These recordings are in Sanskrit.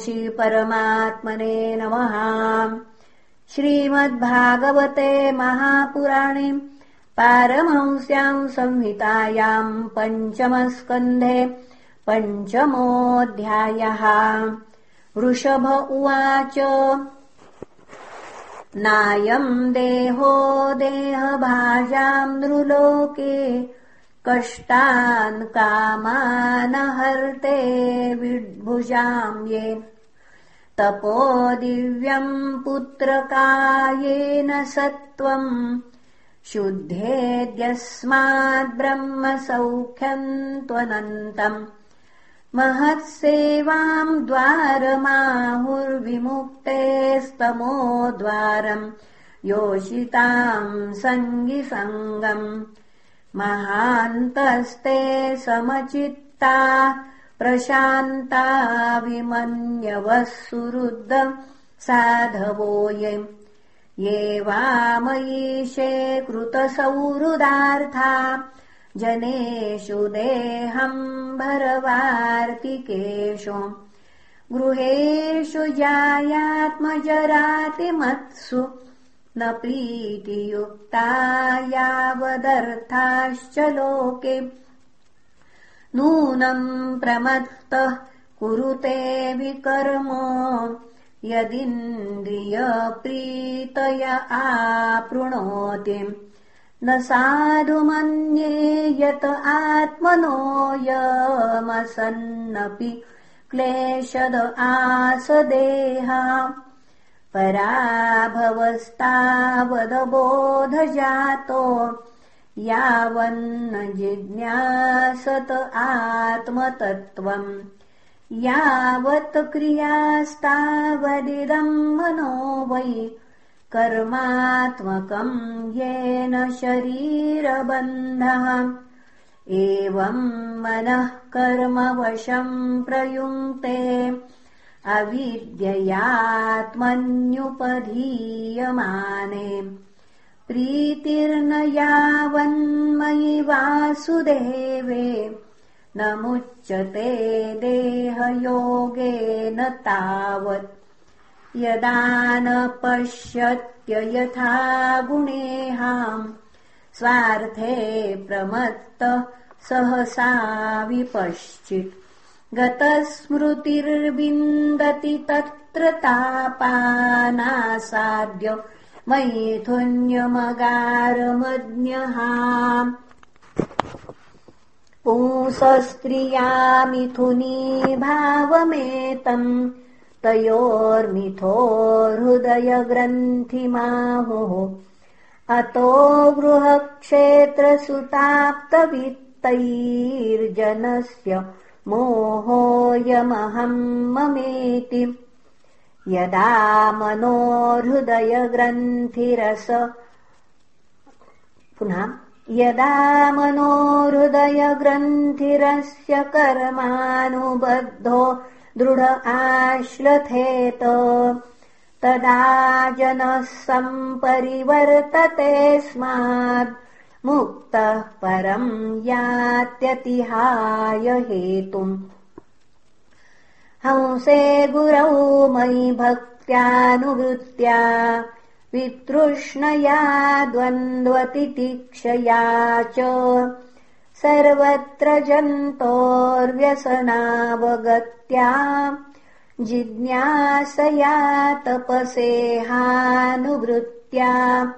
अंशि परमात्मने नमः। श्रीमद्भागवते महापुराणे पारमंस्याम् संहितायाम् पञ्चमस्कन्धे पञ्चमोऽध्यायः। वृषभ उवाच नायम् देहो देहभाजाम् नृलोके कष्टान् कामानहर्ते विड्भुजाम् ये तपो दिव्यम् पुत्रकायेन सत्त्वम् शुद्धेद्यस्माद्ब्रह्मसौख्यम् त्वनन्तम् महत्सेवाम् द्वारमाहुर्विमुक्तेस्तमो द्वारम् योषिताम् सङ्गिसङ्गम् महान्तस्ते समचित्ता प्रशान्ता विमन्यवः सुरुद्ध साधवो ये। ये वामयीशे कृतसौहृदार्था जनेषु देहम् भरवार्तिकेषु गृहेषु जायात्मजरातिमत्सु न प्रीतियुक्ता यावदर्थाश्च लोके। नूनम् प्रमत्तः कुरुते विकर्म यदिन्द्रियप्रीतय आपृणोति न साधु मन्ये यत आत्मनोऽयमसन्नपि क्लेशद आसदेहा पराभवस्तावदबोधजातो। यावन्न जिज्ञासत आत्मतत्त्वम्। यावत् क्रियास्तावदिदम् मनो वै। कर्मात्मकम् येन शरीरबन्धः। एवम् मनः कर्मवशम् प्रयुङ्क्ते अविद्ययात्मन्युपधीयमाने। प्रीतिर्न यावन्मयि वासुदेवे न मुच्यते देहयोगेन तावत्। यदा न पश्यत्य यथा गुणेहाम् स्वार्थे प्रमत्त सहसा विपश्चित् गतस्मृतिर्विन्दति तत्र तापानासाद्य मैथुन्यमगारमज्ञः पुंसस्त्रिया मिथुनी भावमेतम् तयोर्मिथो हृदयग्रन्थिमाहुः अतो गृहक्षेत्रसुताप्तवित्तैर्जनस्य मोहोऽयमहम् ममेति। यदा मनोहृदयग्रन्थिरस पुनः यदा मनोहृदयग्रन्थिरस्य कर्मानुबद्धो दृढ आश्लथेत तदा जनः सम्परिवर्तते स्मात् मुक्तः परम् यात्यतिहाय हेतुम्। हंसे गुरौ मयि भक्त्यानुवृत्त्या वितृष्णया द्वन्द्वतितिक्षया च। सर्वत्र जन्तोर्व्यसनावगत्या जिज्ञासया तपसेहानुवृत्त्या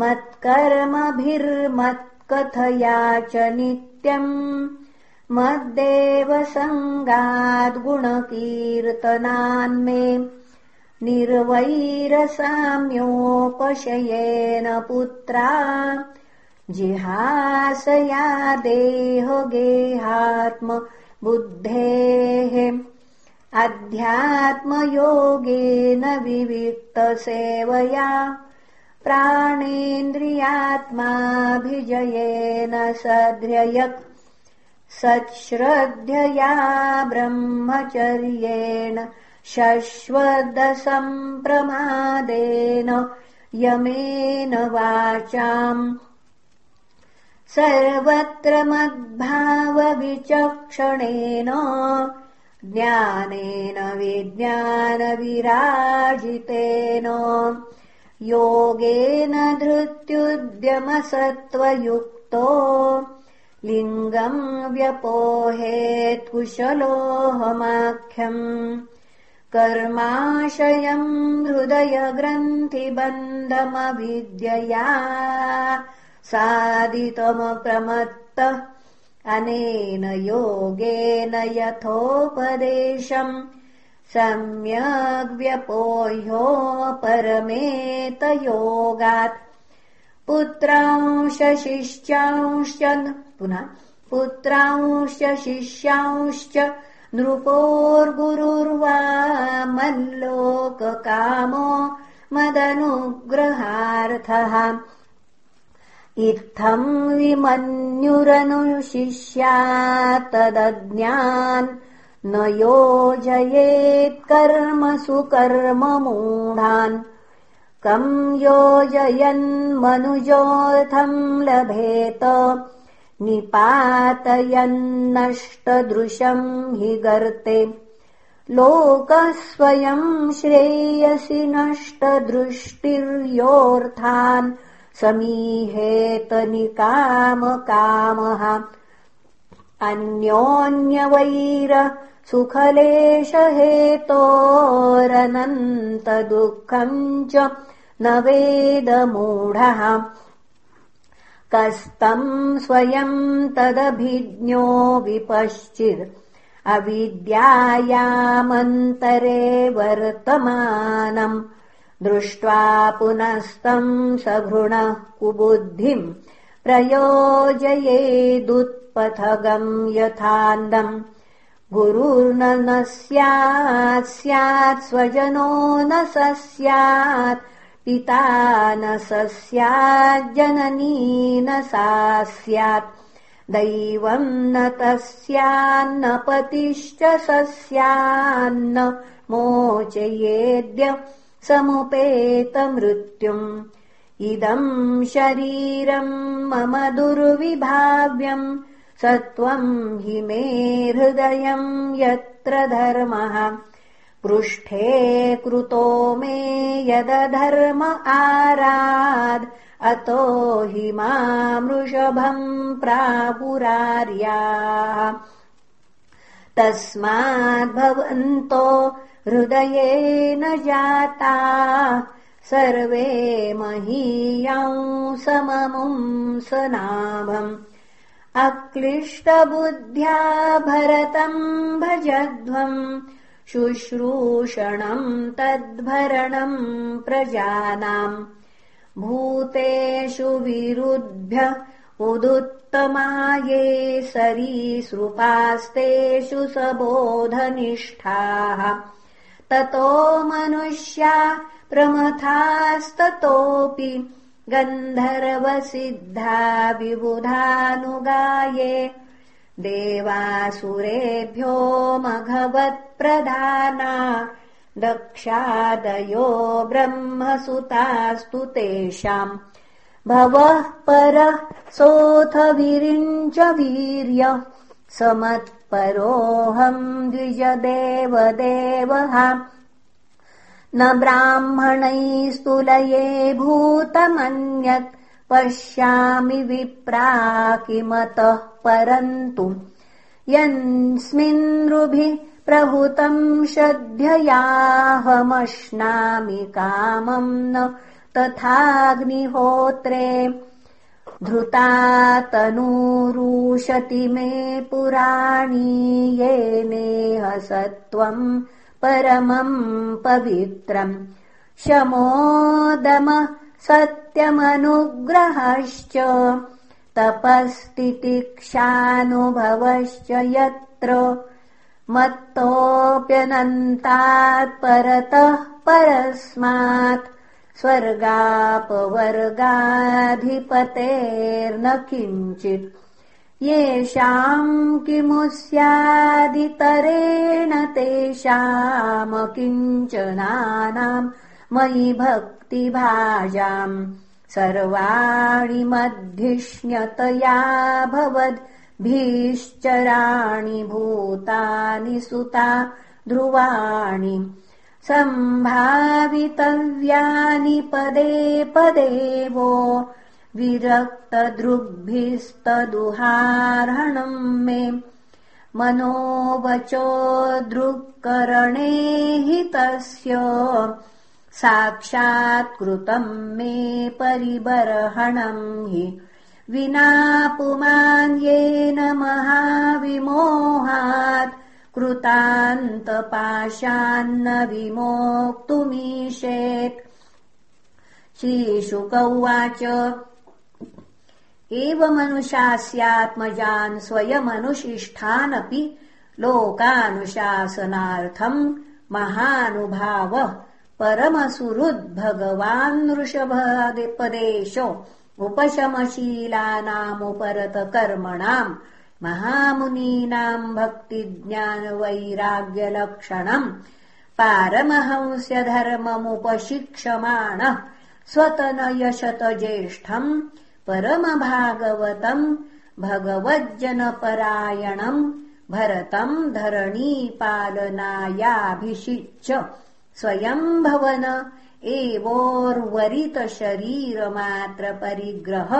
मत्कर्मभिर्मत्कथया च नित्यम् मद्देवसङ्गाद्गुणकीर्तनान्मे निर्वैरसाम्योपशयेन पुत्रा जिहासया देहगेहात्म बुद्धेः अध्यात्मयोगेन विविक्तसेवया प्राणेन्द्रियात्माभिजयेन सध्र्ययक् सच्छ्रद्धया ब्रह्मचर्येण शश्वदसम्प्रमादेन यमेन वाचाम् सर्वत्र मद्भावविचक्षणेन ज्ञानेन विज्ञानविराजितेन योगेन धृत्युद्यमसत्त्वयुक्तो लिङ्गम् व्यपोहेत्कुशलोऽहमाख्यम् कर्माशयम् हृदयग्रन्थिबन्धमविद्यया सादितमप्रमत्तः अनेन योगेन यथोपदेशम् सम्यग्व्यपोह्यो परमेत योगात् पुत्रांश शिष्यांश्च पुनः पुत्रांश्च शिष्यांश्च नृपोर्गुरुर्वा मल्लोककामो मदनुग्रहार्थः इत्थम् विमन्युरनुशिष्यात्तदज्ञान् न योजयेत्कर्मसु कर्ममूढान् कम् योजयन्मनुजोऽर्थम् लभेत। निपातयन्नष्टदृशम् हि गर्ते। लोकस्वयम् श्रेयसि नष्टदृष्टिर्योऽर्थान्। समीहेत निकामकामः अन्योन्यवैर सुखलेशहेतोरनन्तदुःखम् च न वेदमूढः कस्तम् स्वयम् तदभिज्ञो विपश्चित् अविद्यायामन्तरे वर्तमानम् दृष्ट्वा पुनस्तम् सघृणः कुबुद्धिम् प्रयोजयेदुत्पथगम् यथान्दम्। गुरुर्न न स्यात् स्यात् स्वजनो न स स्यात् पिता न स स्याज्जननी न सा स्यात्। दैवम् न तस्यान्न पतिश्च स स्यान्न मोचयेद्य समुपेतमृत्युम् इदम् शरीरम् मम दुर्विभाव्यम् सत्त्वम् हि मे हृदयम् यत्र धर्मः। पृष्ठे कृतो मे यदधर्म आराद् अतो हि मामृषभम् प्राहुरार्याः। तस्माद्भवन्तो हृदयेन जाता सर्वे महीयांसममुंसनाभम् अक्लिष्टबुद्ध्या भरतम् भजध्वम् शुश्रूषणम् तद्भरणम् प्रजानाम्। भूतेषु विरुद्ध्य उदुत्तमाये सरीसृपास्तेषु सबोधनिष्ठाः। ततो मनुष्या प्रमथास्ततोऽपि गन्धर्वसिद्धा विबुधानुगाये देवासुरेभ्यो मघवत्प्रधाना दक्षादयो ब्रह्मसुतास्तु तेषाम्। भवः परः सोऽथ विरिञ्च वीर्य समत्परोऽहम् द्विजदेवदेवः न ब्राह्मणैस्तुलये भूतमन्यत् पश्यामि विप्रा किमतः परन्तु। यन्स्मिन्नृभिः प्रभुतम् श्रद्धयाहमश्नामि कामम् न तथाग्निहोत्रे। धृता तनूरुशति मे पुराणी येनेह सत्त्वम् परमम् पवित्रम् शमोदमः सत्यमनुग्रहश्च तपस्तितिक्षानुभवश्च यत्र मत्तोऽप्यनन्तात् परतः परस्मात् स्वर्गापवर्गाधिपतेर्न किञ्चित् येषाम् किमु स्यादितरेण तेषामकिञ्चनानाम् मयि भक्तिभाजाम् सर्वाणि मध्यिष्ण्यतया भवद् भीश्चराणि भूतानि सुता ध्रुवाणि सम्भावितव्यानि पदे पदेवो विरक्तदृग्भिस्तदुहारणम् मे मनोवचो दृक्करणे हि तस्य साक्षात्कृतम् मे परिबर्हणम् हि विना पुमान्येन महाविमोहात् कृतान्तपाशान्न विमोक्तुमीशेत् श्रीशुक उवाच एवमनुशास्यात्मजान् स्वयमनुशिष्ठानपि लोकानुशासनार्थम् महानुभावः परमसुहृद्भगवान् वृषभपदेशो उपशमशीलानामुपरतकर्मणाम् महामुनीनाम् भक्तिज्ञानवैराग्यलक्षणम् पारमहंस्य धर्ममुपशिक्षमाणः स्वतनयशतज्येष्ठम् परमभागवतम् भगवज्जनपरायणम् भरतम् धरणीपालनायाभिषिच्य स्वयम् भवन एवोर्वरितशरीरमात्रपरिग्रह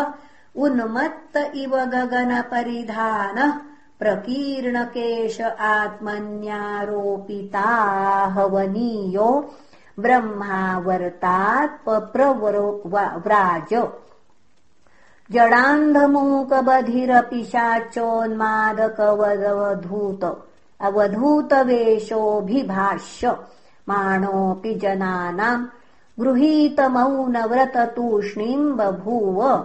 उन्मत्त इव गगनपरिधानः प्रकीर्णकेश आत्मन्यारोपिताहवनीयो व्राज जडान्धमूकबधिरपिशाचोन्मादकवदवधूत अवधूतवेषोऽभिभाष्य माणोऽपि जनानाम् गृहीतमौनव्रततूष्णीम् बभूव।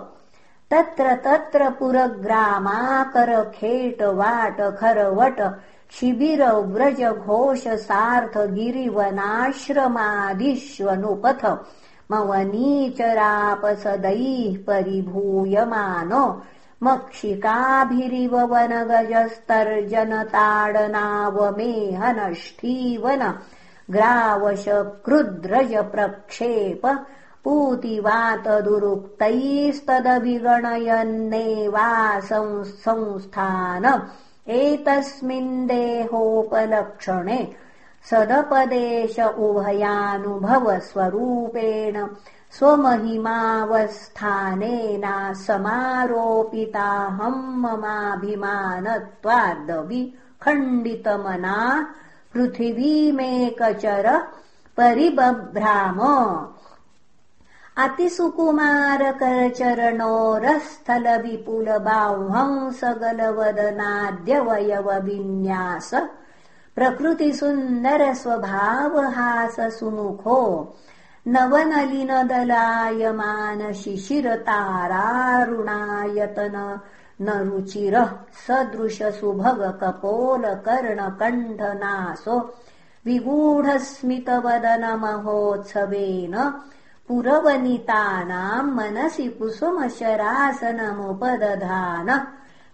तत्र तत्र पुरग्रामाकरखेटवाट खरवट शिबिरव्रजघोष सार्थ गिरिवनाश्रमादिष्वनुपथ मवनीचरापसदैः परिभूयमानो मक्षिकाभिरिव वनगजस्तर्जनताडनावमेहनष्ठीवन ग्रावशकृद्रज प्रक्षेप पूतिवातदुरुक्तैस्तदभिगणयन्नेवा संस्थान एतस्मिन् देहोपलक्षणे सदपदेश उभयानुभवस्वरूपेण स्वमहिमावस्थानेना समारोपिताहम् ममाभिमानत्वाद्विखण्डितमना पृथिवीमेकचर परिबभ्राम। अतिसुकुमारकरचरणोरस्थलविपुलबाह्वंसगलवदनाद्यवयवविन्यास प्रकृतिसुन्दरस्वभावहाससुमुखो नवनलिनदलायमान शिशिरतारारुणायतन न रुचिरः सदृशसुभगकपोलकर्णकण्ठनासो विगूढस्मितवदनमहोत्सवेन पुरवनितानाम् मनसि कुसुमशरासनमुपदधान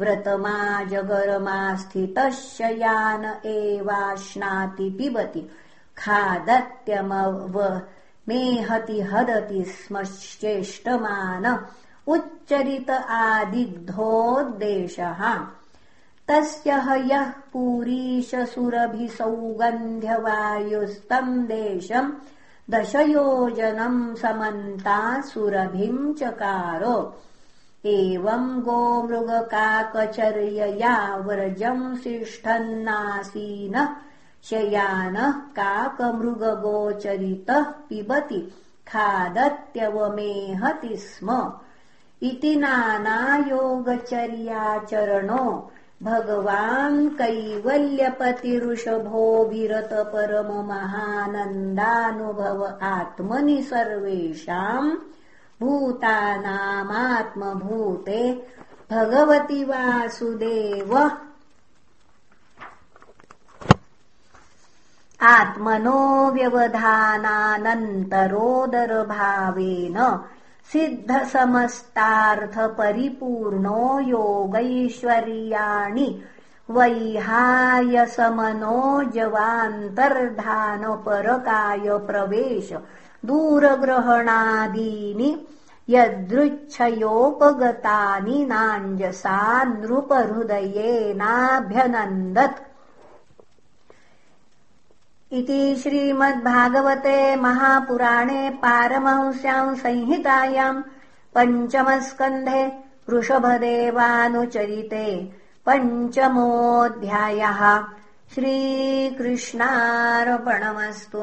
भीभत्सितभीमिति व्रतमाजगरमास्थितः शयान एवाश्नाति पिबति खादत्यमव मेहति हदति स्मश्चेष्टमान उच्चरित आदिग्धोद्देशः। तस्य यः पुरीशसुरभिसौगन्ध्यवायुस्तम् देशम् दशयोजनम् समन्ता सुरभिम् चकारो एवम् गोमृगकाकचर्यया व्रजम् सिष्ठन्नासीनः शयानः काकमृगगोचरितः पिबति खादत्यवमेहति स्म। इति नानायोगचर्याचरणो भगवान् कैवल्यपतिरुषभो विरत परममहानन्दानुभव आत्मनि सर्वेषाम् भूतानामात्मभूते भगवति वासुदेव। आत्मनो व्यवधानानन्तरोदरभावेन सिद्धसमस्तार्थपरिपूर्णो योगैश्वर्याणि वैहायसमनो जवान्तर्धानपरकाय प्रवेश दूरग्रहणादीनि यदृच्छयोपगतानि नाञ्जसा नृपहृदयेनाभ्यनन्दत् इति श्रीमद्भागवते महापुराणे पारमहंस्याम् संहितायाम् पञ्चमस्कन्धे वृषभदेवानुचरिते पञ्चमोऽध्यायः। श्रीकृष्णार्पणमस्तु